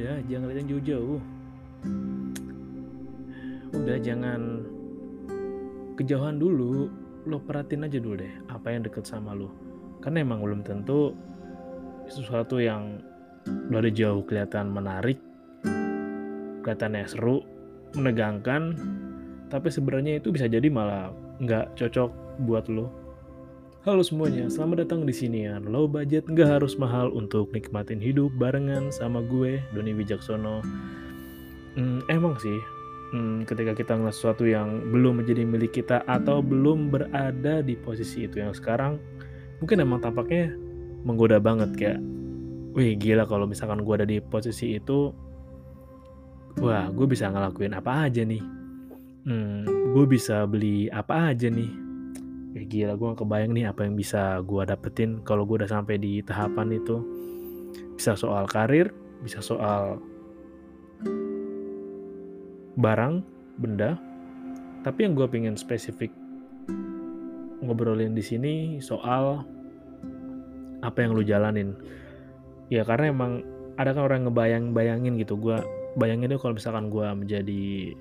udah jangan lihat yang jauh-jauh. Udah jangan kejauhan dulu. Lo perhatiin aja dulu deh apa yang deket sama lo. Karena emang belum tentu sesuatu yang dari jauh kelihatan menarik kelihatannya seru menegangkan tapi sebenarnya itu bisa jadi malah nggak cocok buat lo Halo semuanya, selamat datang di sini ya. Low budget nggak harus mahal untuk nikmatin hidup barengan sama gue, Doni Wijaksono. Hmm, emang sih, hmm, ketika kita ngeliat sesuatu yang belum menjadi milik kita atau belum berada di posisi itu yang sekarang, mungkin emang tampaknya menggoda banget kayak, wih gila kalau misalkan gue ada di posisi itu, wah gue bisa ngelakuin apa aja nih. Hmm, gue bisa beli apa aja nih ya gila gue gak kebayang nih apa yang bisa gue dapetin kalau gue udah sampai di tahapan itu. Bisa soal karir bisa soal barang benda. Tapi yang gue pengen spesifik ngobrolin di sini soal apa yang lu jalanin. Ya karena emang ada kan orang ngebayang bayangin gitu? Gue bayangin deh kalau misalkan gue menjadi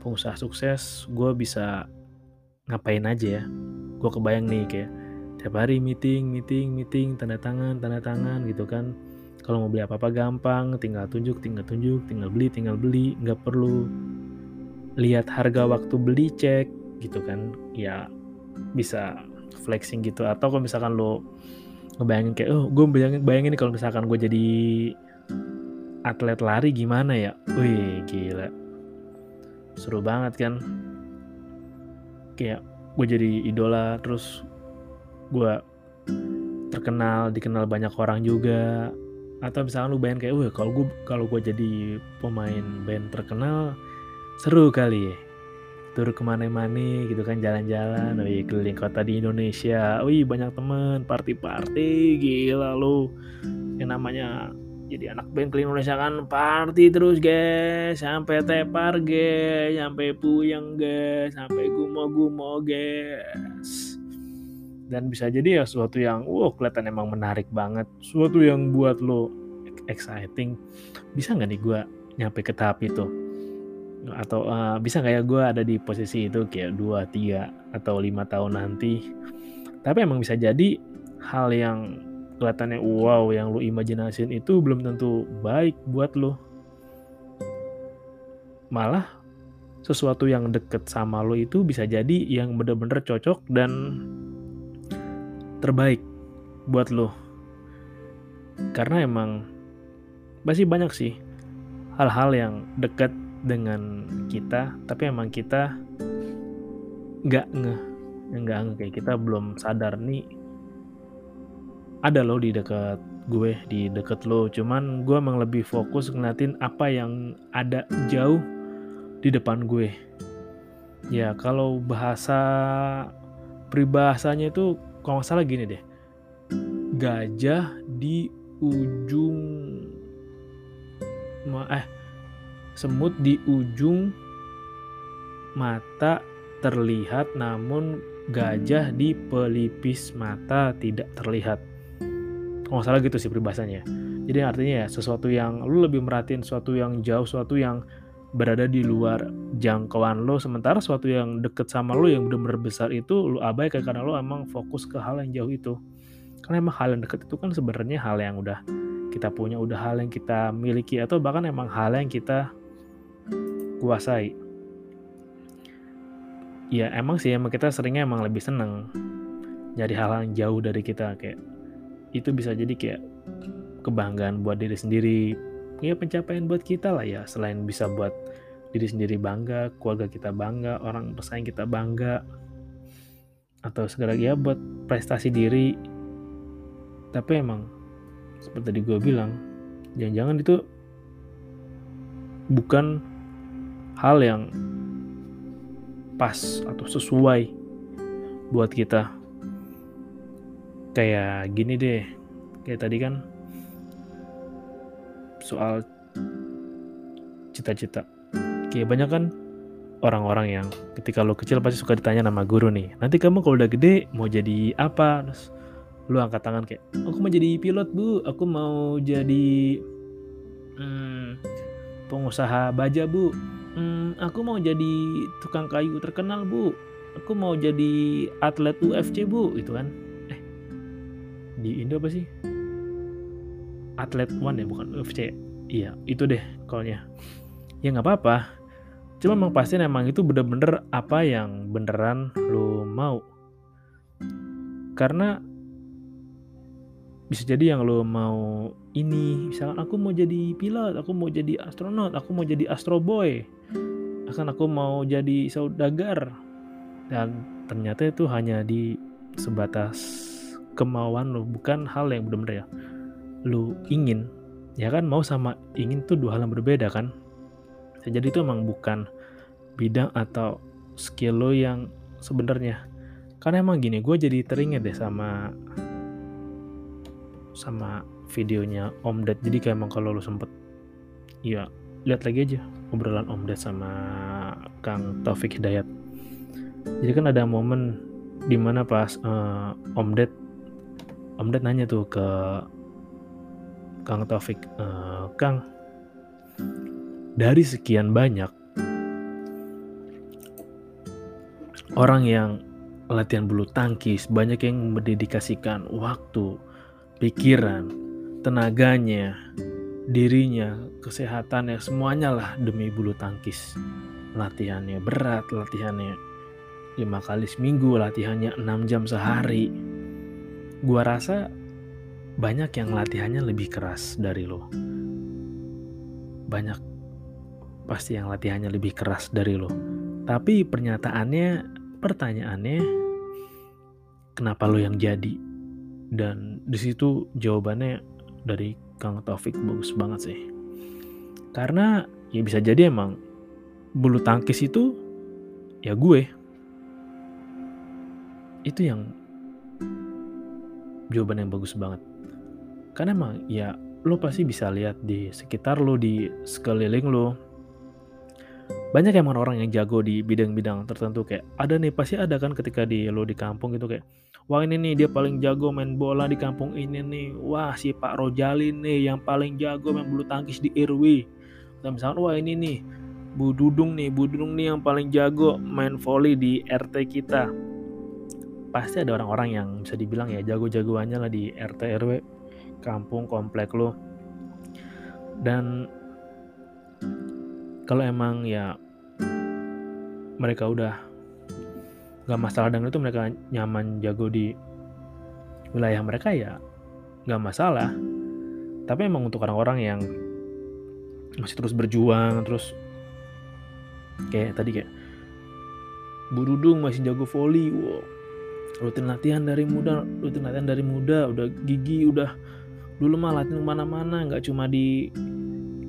pengusaha sukses gue bisa ngapain aja ya gue kebayang nih kayak tiap hari meeting meeting meeting tanda tangan tanda tangan gitu kan. Kalau mau beli apa apa gampang tinggal tunjuk tinggal tunjuk tinggal beli tinggal beli nggak perlu lihat harga waktu beli cek gitu kan. Ya bisa flexing gitu. Atau kalau misalkan lo ngebayangin kayak oh gue bayangin bayangin kalau misalkan gue jadi atlet lari gimana ya? Wih gila. Seru banget kan. Kayak gue jadi idola terus gue terkenal dikenal banyak orang juga. Atau misalnya lu bayangin kayak wah kalau gue kalau gue jadi pemain band terkenal seru kali ya. Tur ke mana-mana gitu kan jalan-jalan wih keliling kota di Indonesia. Wih banyak temen party-party gila lu. Yang namanya jadi anak band keliling Indonesia kan party terus guys. Sampai tepar guys. Sampai puyeng guys. Sampai gumo-gumo guys. Dan bisa jadi ya sesuatu yang wow kelihatan emang menarik banget. Sesuatu yang buat lo exciting. Bisa nggak nih gue nyampe ke tahap itu? Atau uh, bisa nggak ya gue ada di posisi itu kayak dua tiga atau lima tahun nanti? Tapi emang bisa jadi hal yang kelihatannya wow yang lu imajinasin itu belum tentu baik buat lo malah sesuatu yang deket sama lo itu bisa jadi yang bener-bener cocok dan terbaik buat lo karena emang masih banyak sih hal-hal yang deket dengan kita tapi emang kita nggak ngeh nggak ngeh kayak kita belum sadar nih ada lo di dekat gue di dekat lo. Cuman gue emang lebih fokus ngeliatin apa yang ada jauh di depan gue. Ya kalau bahasa peribahasanya itu kalau nggak salah gini deh. Gajah di ujung eh semut di ujung mata terlihat namun gajah di pelipis mata tidak terlihat kalau salah gitu sih peribahasanya. Jadi artinya ya sesuatu yang lu lebih merhatiin sesuatu yang jauh sesuatu yang berada di luar jangkauan lo sementara sesuatu yang deket sama lo yang benar-benar besar itu lo abaikan karena lo emang fokus ke hal yang jauh itu. Karena emang hal yang deket itu kan sebenarnya hal yang udah kita punya udah hal yang kita miliki atau bahkan emang hal yang kita kuasai. Ya emang sih emang kita seringnya emang lebih seneng jadi hal yang jauh dari kita kayak itu bisa jadi kayak kebanggaan buat diri sendiri. Ya pencapaian buat kita lah ya selain bisa buat diri sendiri bangga keluarga kita bangga orang pesaing kita bangga atau segala ya buat prestasi diri. Tapi emang seperti tadi gue bilang jangan-jangan itu bukan hal yang pas atau sesuai buat kita kayak gini deh. Kayak tadi kan soal cita-cita. Kayak banyak kan orang-orang yang ketika lo kecil pasti suka ditanya nama guru nih. Nanti kamu kalau udah gede mau jadi apa? Terus lu angkat tangan kayak aku mau jadi pilot bu. Aku mau jadi hmm, pengusaha baja bu. Hmm, aku mau jadi tukang kayu terkenal bu. Aku mau jadi atlet UFC bu. Itu kan di Indo apa sih? Atlet one ya bukan UFC iya itu deh kolnya ya nggak apa-apa. Cuma emang pasti emang itu bener-bener apa yang beneran lo mau. Karena bisa jadi yang lo mau ini misalkan aku mau jadi pilot aku mau jadi astronot aku mau jadi astro boy akan aku mau jadi saudagar. Dan ternyata itu hanya di sebatas kemauan lo bukan hal yang benar-benar ya. Lo ingin ya kan? Mau sama ingin tuh dua hal yang berbeda kan? Jadi itu emang bukan bidang atau skill lo yang sebenarnya. Karena emang gini gue jadi teringat deh sama sama videonya Om Ded. Jadi kayak emang kalau lu sempet ya lihat lagi aja obrolan Om Ded sama Kang Taufik Hidayat. Jadi kan ada momen di mana pas uh, Om Ded Om Ded nanya tuh ke Kang Taufik uh, Kang dari sekian banyak orang yang latihan bulu tangkis banyak yang mendedikasikan waktu pikiran, tenaganya, dirinya, kesehatannya, semuanya lah demi bulu tangkis. Latihannya berat, latihannya lima kali seminggu, latihannya enam jam sehari. Gua rasa banyak yang latihannya lebih keras dari lo. Banyak pasti yang latihannya lebih keras dari lo. Tapi pernyataannya, pertanyaannya, kenapa lo yang jadi? dan di situ jawabannya dari Kang Taufik bagus banget sih karena ya bisa jadi emang bulu tangkis itu ya gue itu yang jawaban yang bagus banget. Karena emang ya lo pasti bisa lihat di sekitar lo di sekeliling lo. Banyak emang orang yang jago di bidang-bidang tertentu kayak ada nih pasti ada kan ketika di lo di kampung gitu kayak wah ini nih dia paling jago main bola di kampung ini nih. Wah si Pak Rojalin nih yang paling jago main bulu tangkis di RW dan misalnya wah ini nih Bu Dudung nih Bu Dudung nih yang paling jago main volley di RT kita pasti ada orang-orang yang bisa dibilang ya jago-jagoannya lah di RT RW kampung komplek lo dan kalau emang ya mereka udah gak masalah dengan itu mereka nyaman jago di wilayah mereka ya gak masalah. Tapi emang untuk orang-orang yang masih terus berjuang terus kayak tadi kayak Bu Dudung masih jago volley wow rutin latihan dari muda rutin latihan dari muda udah gigi udah dulu mah latihan mana-mana nggak cuma di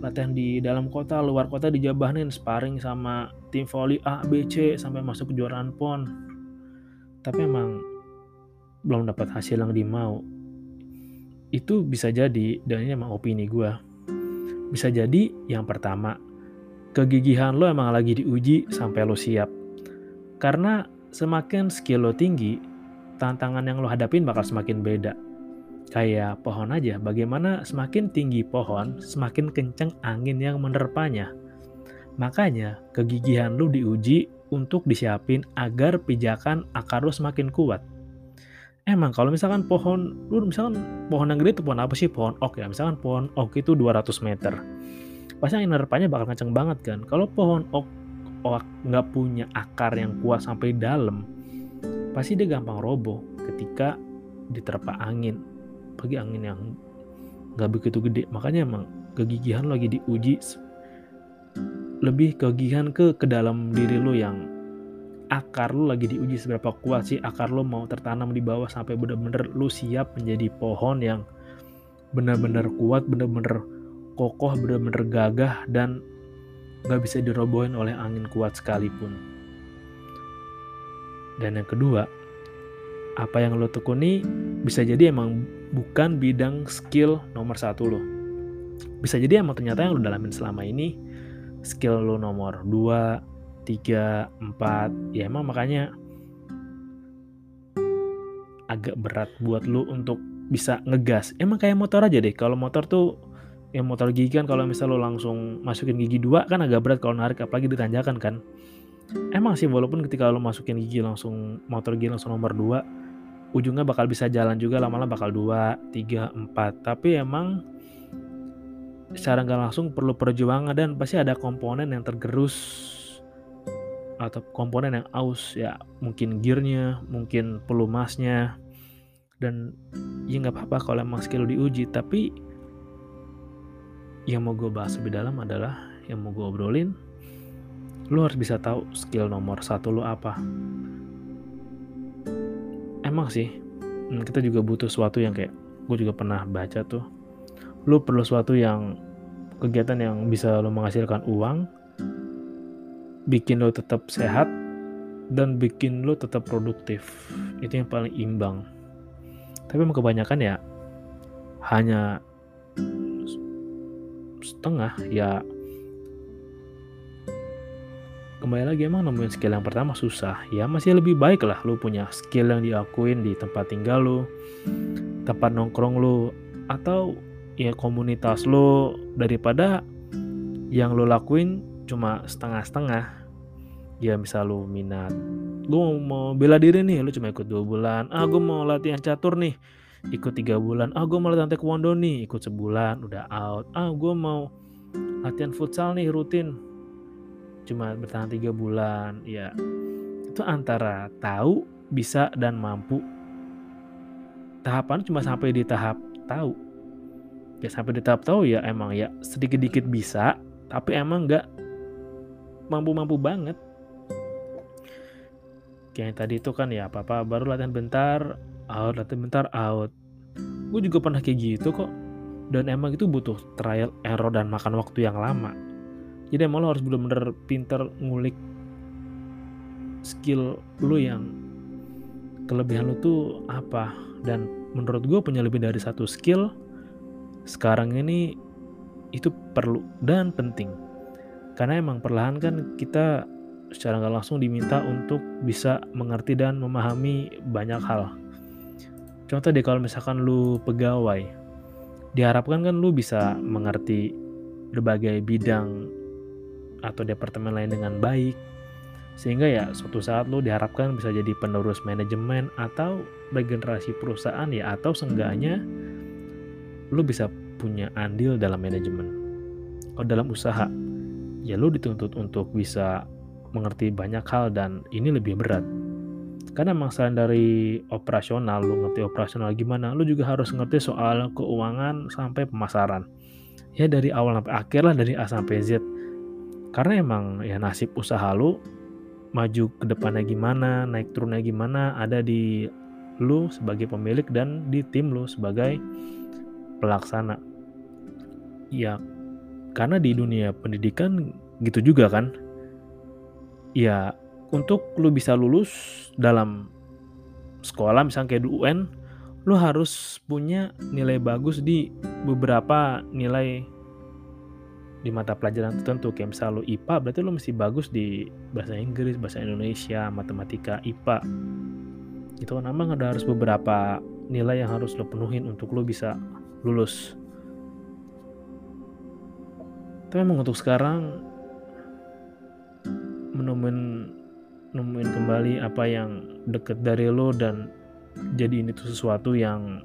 latihan di dalam kota luar kota dijabahin sparring sama tim volley A B C sampai masuk kejuaraan pon. Tapi emang belum dapat hasil yang dimau. Itu bisa jadi dan ini emang opini gue bisa jadi yang pertama kegigihan lo emang lagi diuji sampai lo siap. Karena semakin skill lo tinggi tantangan yang lo hadapin bakal semakin beda kayak pohon aja bagaimana semakin tinggi pohon semakin kencang angin yang menerpanya makanya kegigihan lo diuji untuk disiapin agar pijakan akar lu semakin kuat. Emang kalau misalkan pohon, lu misalkan pohon yang gede itu pohon apa sih? Pohon oak ya. Misalkan pohon oak itu 200 meter. Pasti angin nerpanya bakal kenceng banget kan. Kalau pohon oak, oak nggak punya akar yang kuat sampai dalam, pasti dia gampang roboh ketika diterpa angin. Bagi angin yang nggak begitu gede. Makanya emang kegigihan lagi diuji lebih kegigihan ke ke dalam diri lo yang akar lo lagi diuji seberapa kuat sih akar lo mau tertanam di bawah sampai bener-bener lo siap menjadi pohon yang bener-bener kuat, bener-bener kokoh, bener-bener gagah dan gak bisa dirobohin oleh angin kuat sekalipun. Dan yang kedua, apa yang lo tekuni bisa jadi emang bukan bidang skill nomor satu lo. Bisa jadi emang ternyata yang lo dalamin selama ini skill lu nomor 2, 3, 4 ya emang makanya agak berat buat lu untuk bisa ngegas emang kayak motor aja deh kalau motor tuh yang motor gigi kan kalau misal lo langsung masukin gigi dua kan agak berat kalau narik apalagi ditanjakan kan emang sih walaupun ketika lo masukin gigi langsung motor gigi langsung nomor dua ujungnya bakal bisa jalan juga lama-lama bakal dua tiga empat. Tapi emang secara nggak langsung perlu perjuangan dan pasti ada komponen yang tergerus atau komponen yang aus ya mungkin gearnya mungkin pelumasnya. Dan ya nggak apa-apa kalau emang skill diuji tapi yang mau gue bahas lebih dalam adalah yang mau gue obrolin lo harus bisa tahu skill nomor satu lo apa. Emang sih hmm, kita juga butuh sesuatu yang kayak gue juga pernah baca tuh. Lo perlu sesuatu yang kegiatan yang bisa lo menghasilkan uang bikin lo tetap sehat dan bikin lo tetap produktif. Itu yang paling imbang. Tapi emang kebanyakan ya hanya setengah ya kembali lagi emang nemuin skill yang pertama susah. Ya masih lebih baik lah lu punya skill yang diakuin di tempat tinggal lu tempat nongkrong lu atau ya komunitas lu. Daripada yang lu lakuin cuma setengah-setengah. Ya misal lu minat gue mau bela diri nih lu cuma ikut dua bulan. Ah gue mau latihan catur nih ikut tiga bulan. Ah gue mau latihan taekwondo nih ikut sebulan udah out. Ah gue mau latihan futsal nih rutin cuma bertahan tiga bulan ya. Itu antara tahu bisa dan mampu. Tahapan cuma sampai di tahap tahu. Ya sampai di tahap tahu ya emang ya sedikit dikit bisa tapi emang nggak mampu-mampu banget. Kayak yang tadi itu kan ya apa-apa baru latihan bentar out latihan bentar out. Gue juga pernah kayak gitu kok. Dan emang itu butuh trial error dan makan waktu yang lama jadi emang lo harus bener-bener pinter ngulik skill lo yang kelebihan lo tuh apa dan menurut gue punya lebih dari satu skill sekarang ini itu perlu dan penting karena emang perlahan kan kita secara nggak langsung diminta untuk bisa mengerti dan memahami banyak hal. Contoh deh kalau misalkan lu pegawai, diharapkan kan lu bisa mengerti berbagai bidang atau departemen lain dengan baik, sehingga ya suatu saat lu diharapkan bisa jadi penerus manajemen atau regenerasi perusahaan ya atau seenggaknya lu bisa punya andil dalam manajemen. Kalau dalam usaha, ya lu dituntut untuk bisa mengerti banyak hal dan ini lebih berat. Karena selain dari operasional, lu ngerti operasional gimana, lu juga harus ngerti soal keuangan sampai pemasaran. Ya dari awal sampai akhir lah, dari A sampai Z. Karena emang ya nasib usaha lu maju ke depannya gimana, naik turunnya gimana, ada di lu sebagai pemilik dan di tim lu sebagai pelaksana. Ya, karena di dunia pendidikan gitu juga kan ya untuk lu bisa lulus dalam sekolah misalnya kayak di UN lu harus punya nilai bagus di beberapa nilai di mata pelajaran tertentu kayak misal lu IPA berarti lu mesti bagus di bahasa Inggris, bahasa Indonesia, matematika, IPA itu kan emang ada harus beberapa nilai yang harus lo penuhin untuk lo bisa lulus. Tapi emang untuk sekarang menemuin nemuin kembali apa yang deket dari lo dan jadi ini tuh sesuatu yang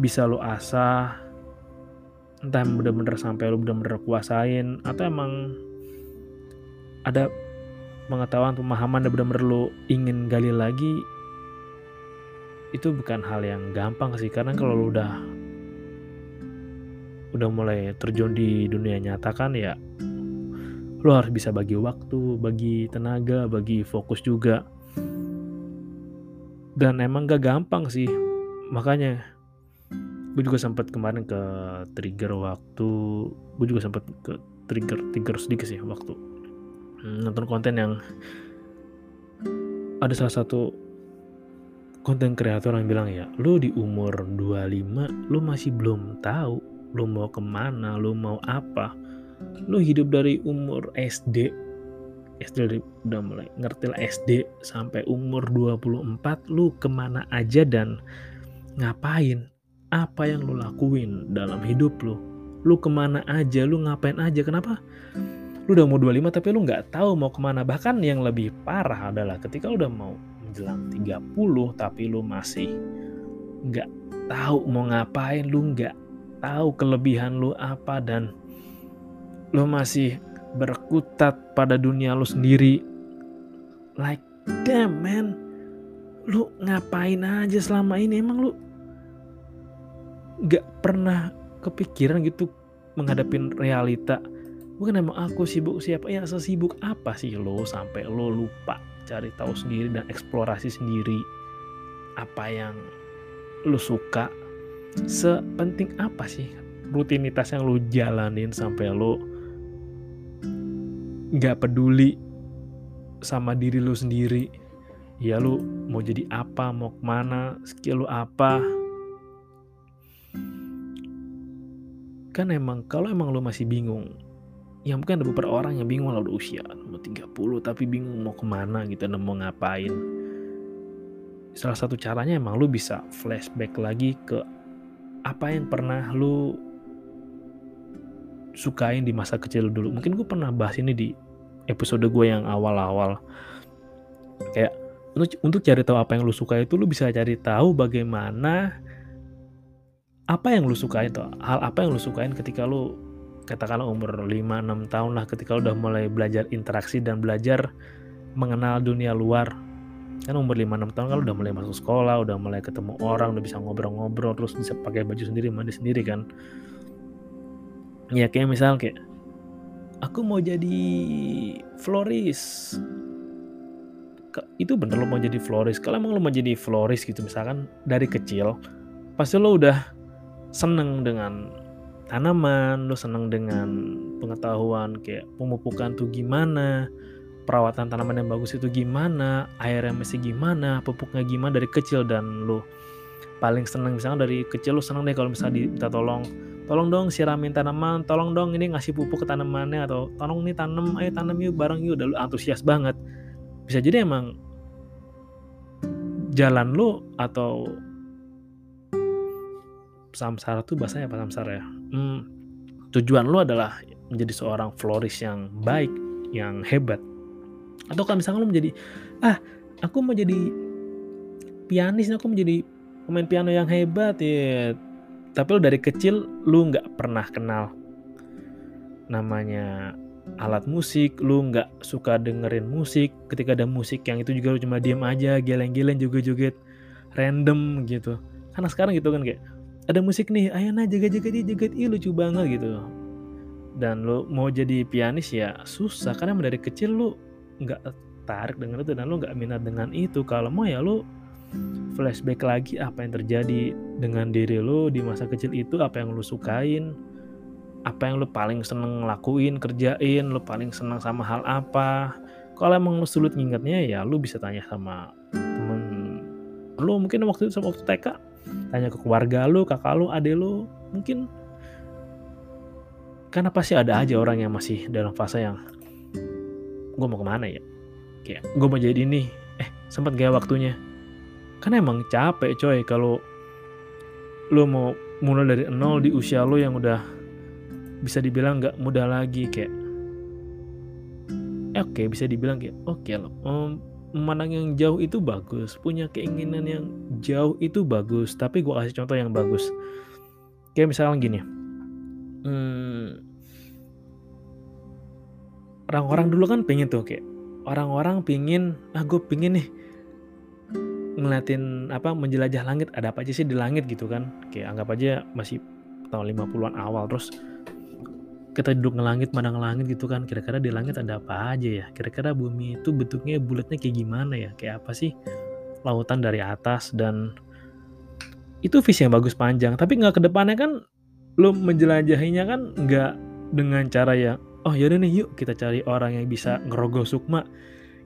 bisa lo asah entah bener-bener sampai lo bener-bener kuasain atau emang ada pengetahuan pemahaman dan bener-bener lo ingin gali lagi itu bukan hal yang gampang sih karena kalau lo udah udah mulai terjun di dunia nyata kan ya lo harus bisa bagi waktu, bagi tenaga, bagi fokus juga. Dan emang gak gampang sih. Makanya gue juga sempat kemarin ke trigger waktu, gue juga sempat ke trigger trigger sedikit sih waktu nonton konten yang ada salah satu konten kreator yang bilang ya, lu di umur 25 lu masih belum tahu lu mau ke mana, lu mau apa. Lu hidup dari umur SD SD udah mulai ngerti lah SD sampai umur 24 lu ke mana aja dan ngapain apa yang lu lakuin dalam hidup lu? Lu ke mana aja? Lu ngapain aja? Kenapa? Lu udah mau 25 tapi lu nggak tahu mau ke mana. Bahkan yang lebih parah adalah ketika lu udah mau menjelang 30 tapi lu masih nggak tahu mau ngapain lu nggak tahu kelebihan lu apa dan lu masih berkutat pada dunia lu sendiri. Like damn man. Lu ngapain aja selama ini? Emang lu nggak pernah kepikiran gitu menghadapin realita. Bukan emang aku sibuk siapa ya sesibuk apa sih lo sampai lo lupa cari tahu sendiri dan eksplorasi sendiri apa yang lo suka. Sepenting apa sih rutinitas yang lo jalanin sampai lo nggak peduli sama diri lo sendiri? Ya lo mau jadi apa mau ke mana skill lo apa kan emang kalau emang lo masih bingung ya mungkin ada beberapa orang yang bingung lah udah usia mau 30 tapi bingung mau ke mana gitu dan mau ngapain. Salah satu caranya emang lo bisa flashback lagi ke apa yang pernah lo sukain di masa kecil dulu. Mungkin gue pernah bahas ini di episode gue yang awal-awal. Kayak untuk untuk cari tahu apa yang lu suka itu lu bisa cari tahu bagaimana apa yang lu sukain tuh? Hal apa yang lu sukain ketika lu katakanlah umur 5-6 tahun lah ketika lu udah mulai belajar interaksi dan belajar mengenal dunia luar? Kan umur 5-6 tahun kan udah mulai masuk sekolah udah mulai ketemu orang udah bisa ngobrol-ngobrol terus bisa pakai baju sendiri mandi sendiri kan? Ya kayak misal kayak aku mau jadi floris. Itu bener lo mau jadi floris. Kalau emang lo mau jadi floris gitu misalkan dari kecil pasti lo udah seneng dengan tanaman, lu seneng dengan pengetahuan kayak pemupukan tuh gimana, perawatan tanaman yang bagus itu gimana, airnya mesti gimana, pupuknya gimana dari kecil dan lu paling seneng misalnya dari kecil lu seneng deh kalau misalnya diminta tolong tolong dong siramin tanaman tolong dong ini ngasih pupuk ke tanamannya atau tolong nih tanam ayo tanam yuk bareng yuk udah lu antusias banget. Bisa jadi emang jalan lu atau samsara tuh bahasanya apa samsara ya? Hmm, tujuan lu adalah menjadi seorang floris yang baik, yang hebat. Atau kan misalnya lu menjadi, ah aku mau jadi pianis, aku mau jadi pemain piano yang hebat ya. Tapi lu dari kecil lu nggak pernah kenal namanya alat musik, lu nggak suka dengerin musik. Ketika ada musik yang itu juga lu cuma diem aja, geleng-geleng juga joget random gitu. Karena sekarang gitu kan kayak ada musik nih ayo nah jaga-jaga dia jaga ih lucu banget gitu. Dan lo mau jadi pianis ya susah karena dari kecil lo nggak tarik dengan itu dan lo nggak minat dengan itu. Kalau mau ya lo flashback lagi apa yang terjadi dengan diri lo di masa kecil itu apa yang lo sukain apa yang lo paling seneng lakuin kerjain lo paling seneng sama hal apa. Kalau emang lo sulit ngingetnya ya lo bisa tanya sama temen lo mungkin waktu itu waktu TK tanya ke keluarga lu kakak lu adik lu mungkin karena pasti ada aja orang yang masih dalam fase yang gue mau ke mana ya? Kayak gue mau jadi ini. Eh sempat gak waktunya? Kan emang capek coy kalau lu mau mulai dari nol di usia lu yang udah bisa dibilang nggak mudah lagi kayak eh, oke okay, bisa dibilang kayak oke okay, um, memandang yang jauh itu bagus, punya keinginan yang jauh itu bagus, tapi gue kasih contoh yang bagus. Kayak misalnya gini, hmm, orang-orang dulu kan pengen tuh kayak orang-orang pingin, ah gue pingin nih ngeliatin apa menjelajah langit ada apa aja sih di langit gitu kan kayak anggap aja masih tahun 50-an awal terus kita duduk ngelangit mana ngelangit gitu kan. Kira-kira di langit ada apa aja ya? Kira-kira bumi itu bentuknya bulatnya kayak gimana ya? Kayak apa sih? Lautan dari atas dan itu visi yang bagus panjang. Tapi nggak ke depannya kan lo menjelajahinya kan nggak dengan cara ya oh yaudah nih yuk kita cari orang yang bisa ngerogoh sukma.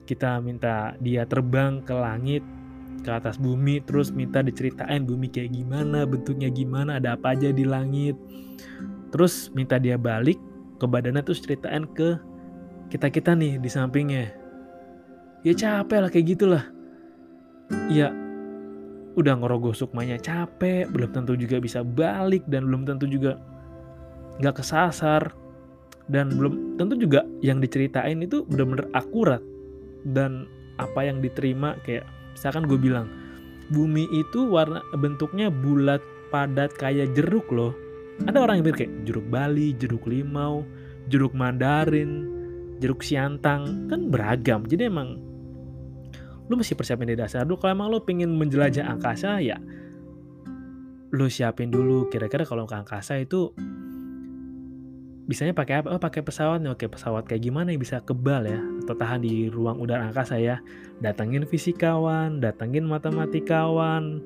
Kita minta dia terbang ke langit ke atas bumi terus minta diceritain bumi kayak gimana bentuknya gimana ada apa aja di langit terus minta dia balik ke badannya terus ceritain ke kita kita nih di sampingnya. Ya capek lah kayak gitulah. Ya udah ngerogoh sukmanya capek. Belum tentu juga bisa balik dan belum tentu juga nggak kesasar. Dan belum tentu juga yang diceritain itu benar-benar akurat. Dan apa yang diterima kayak misalkan gue bilang bumi itu warna bentuknya bulat padat kayak jeruk loh ada orang yang mikir kayak jeruk Bali jeruk limau jeruk Mandarin jeruk siantang kan beragam jadi emang lu mesti persiapin di dasar dulu kalau emang lu pengen menjelajah angkasa ya lu siapin dulu kira-kira kalau ke angkasa itu bisanya pakai apa? Oh pakai pesawat. Oke pesawat kayak gimana yang bisa kebal ya atau tahan di ruang udara angkasa ya. Datangin fisikawan, datangin matematikawan,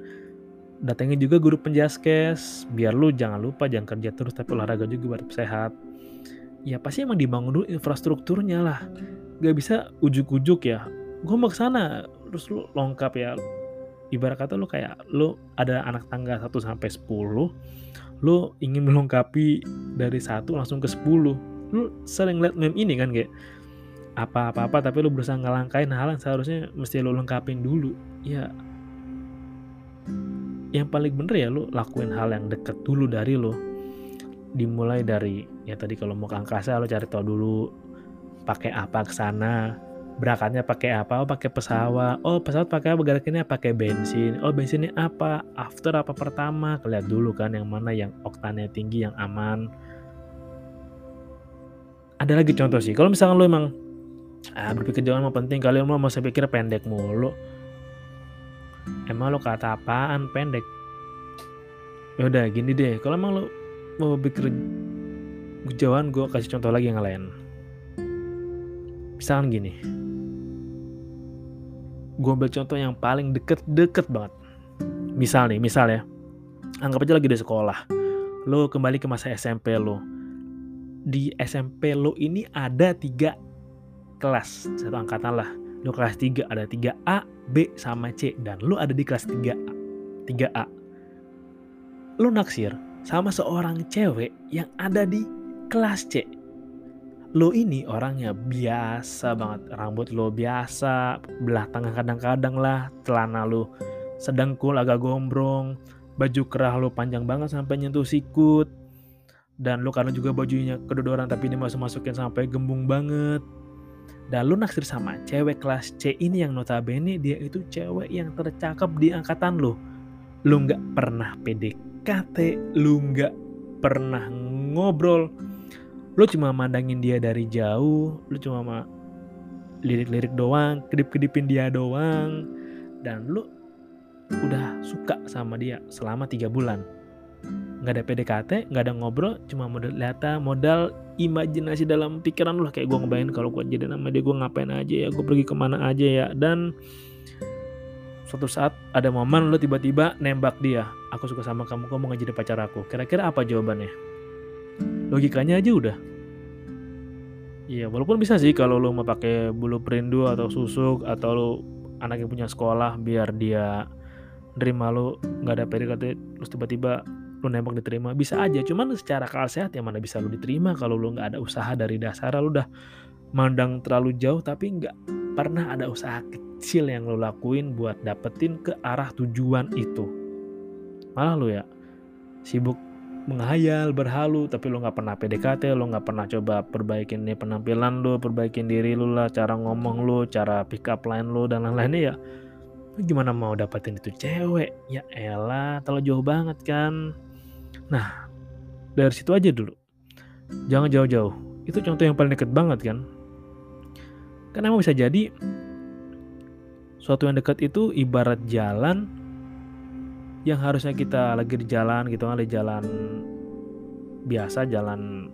datangin juga guru penjaskes. Biar lu jangan lupa jangan kerja terus tapi olahraga juga buat sehat. Ya pasti emang dibangun dulu infrastrukturnya lah. Gak bisa ujuk-ujuk ya. Gue mau ke sana terus lu lengkap ya. Ibarat kata lu kayak lu ada anak tangga 1 sampai 10 lu ingin melengkapi dari satu langsung ke 10 lu sering liat meme ini kan kayak apa-apa-apa tapi lu berusaha ngelangkain hal yang seharusnya mesti lu lengkapin dulu ya yang paling bener ya lu lakuin hal yang deket dulu dari lu dimulai dari ya tadi kalau mau ke angkasa lu cari tahu dulu pakai apa ke sana berangkatnya pakai apa? Oh pakai pesawat. Oh pesawat pakai apa? Gerakinnya pakai bensin. Oh bensinnya apa? After apa pertama? Kelihat dulu kan yang mana yang oktannya tinggi, yang aman. Ada lagi contoh sih. Kalau misalnya lo emang ah, berpikir jauh mah penting, kalian lo mau saya pikir pendek mulu. Emang lo kata apaan pendek? Ya udah gini deh. Kalau emang lo mau pikir jauhan, gue kasih contoh lagi yang lain. Misalkan gini, gue ambil contoh yang paling deket-deket banget. Misal nih, misal ya. Anggap aja lagi di sekolah. Lo kembali ke masa SMP lo. Di SMP lo ini ada tiga kelas. Satu angkatan lah. Lo kelas 3 ada 3A, B, sama C. Dan lo ada di kelas 3A. 3A. Lo naksir sama seorang cewek yang ada di kelas C lo ini orangnya biasa banget rambut lo biasa belah tengah kadang-kadang lah celana lo sedengkul agak gombrong baju kerah lo panjang banget sampai nyentuh sikut dan lo karena juga bajunya kedodoran tapi ini masuk masukin sampai gembung banget dan lo naksir sama cewek kelas C ini yang notabene dia itu cewek yang tercakap di angkatan lo lo nggak pernah PDKT lo nggak pernah ngobrol. Lu cuma mandangin dia dari jauh lu cuma ma lirik-lirik doang kedip-kedipin dia doang. Dan lu udah suka sama dia selama tiga bulan. Nggak ada PDKT nggak ada ngobrol cuma modal data modal imajinasi dalam pikiran lu kayak gue ngebayangin kalau gue jadi nama dia gue ngapain aja ya gue pergi ke mana aja ya. Dan suatu saat ada momen lu tiba-tiba nembak dia. Aku suka sama kamu kamu mau jadi pacar aku? Kira-kira apa jawabannya? Logikanya aja udah. Iya, walaupun bisa sih kalau lo mau pakai bulu perindu atau susuk atau lo anak yang punya sekolah biar dia nerima lo nggak ada PDKT terus tiba-tiba lo nembak diterima bisa aja cuman secara akal sehat ya mana bisa lo diterima kalau lo nggak ada usaha dari dasar lo udah mandang terlalu jauh tapi nggak pernah ada usaha kecil yang lo lakuin buat dapetin ke arah tujuan itu malah lo ya sibuk menghayal, berhalu, tapi lo nggak pernah PDKT, lo nggak pernah coba perbaikin nih penampilan lo, perbaikin diri lo lah, cara ngomong lo, cara pick up line lo dan lain-lainnya ya. Lo gimana mau dapetin itu cewek? Ya elah, terlalu jauh banget kan. Nah, dari situ aja dulu. Jangan jauh-jauh. Itu contoh yang paling deket banget kan. Karena emang bisa jadi suatu yang dekat itu ibarat jalan yang harusnya kita lagi di jalan gitu kan di jalan biasa jalan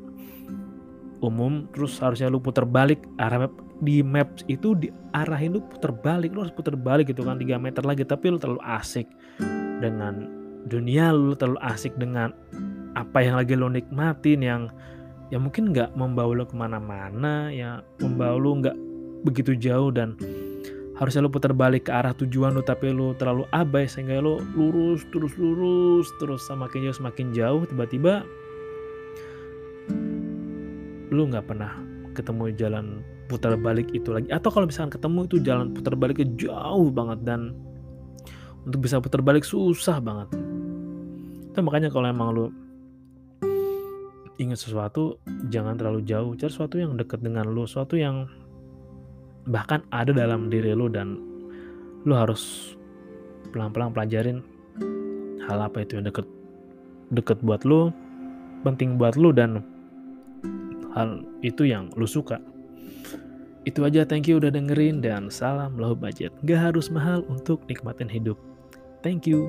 umum terus harusnya lu putar balik arah map di maps itu diarahin lu putar balik lu harus putar balik gitu kan 3 meter lagi tapi lu terlalu asik dengan dunia lu terlalu asik dengan apa yang lagi lu nikmatin yang ya mungkin nggak membawa lu ke mana-mana ya membawa lu nggak begitu jauh dan harusnya lo putar balik ke arah tujuan lo tapi lo terlalu abai sehingga lo lurus terus lurus terus semakin jauh semakin jauh tiba-tiba lo nggak pernah ketemu jalan putar balik itu lagi. Atau kalau misalkan ketemu itu jalan putar baliknya jauh banget dan untuk bisa putar balik susah banget itu makanya kalau emang lo ingat sesuatu jangan terlalu jauh. Cari sesuatu yang dekat dengan lu sesuatu yang bahkan ada dalam diri lu dan lu harus pelan-pelan pelajarin hal apa itu yang deket deket buat lu penting buat lu dan hal itu yang lu suka. Itu aja thank you udah dengerin dan salam low budget. Gak harus mahal untuk nikmatin hidup. Thank you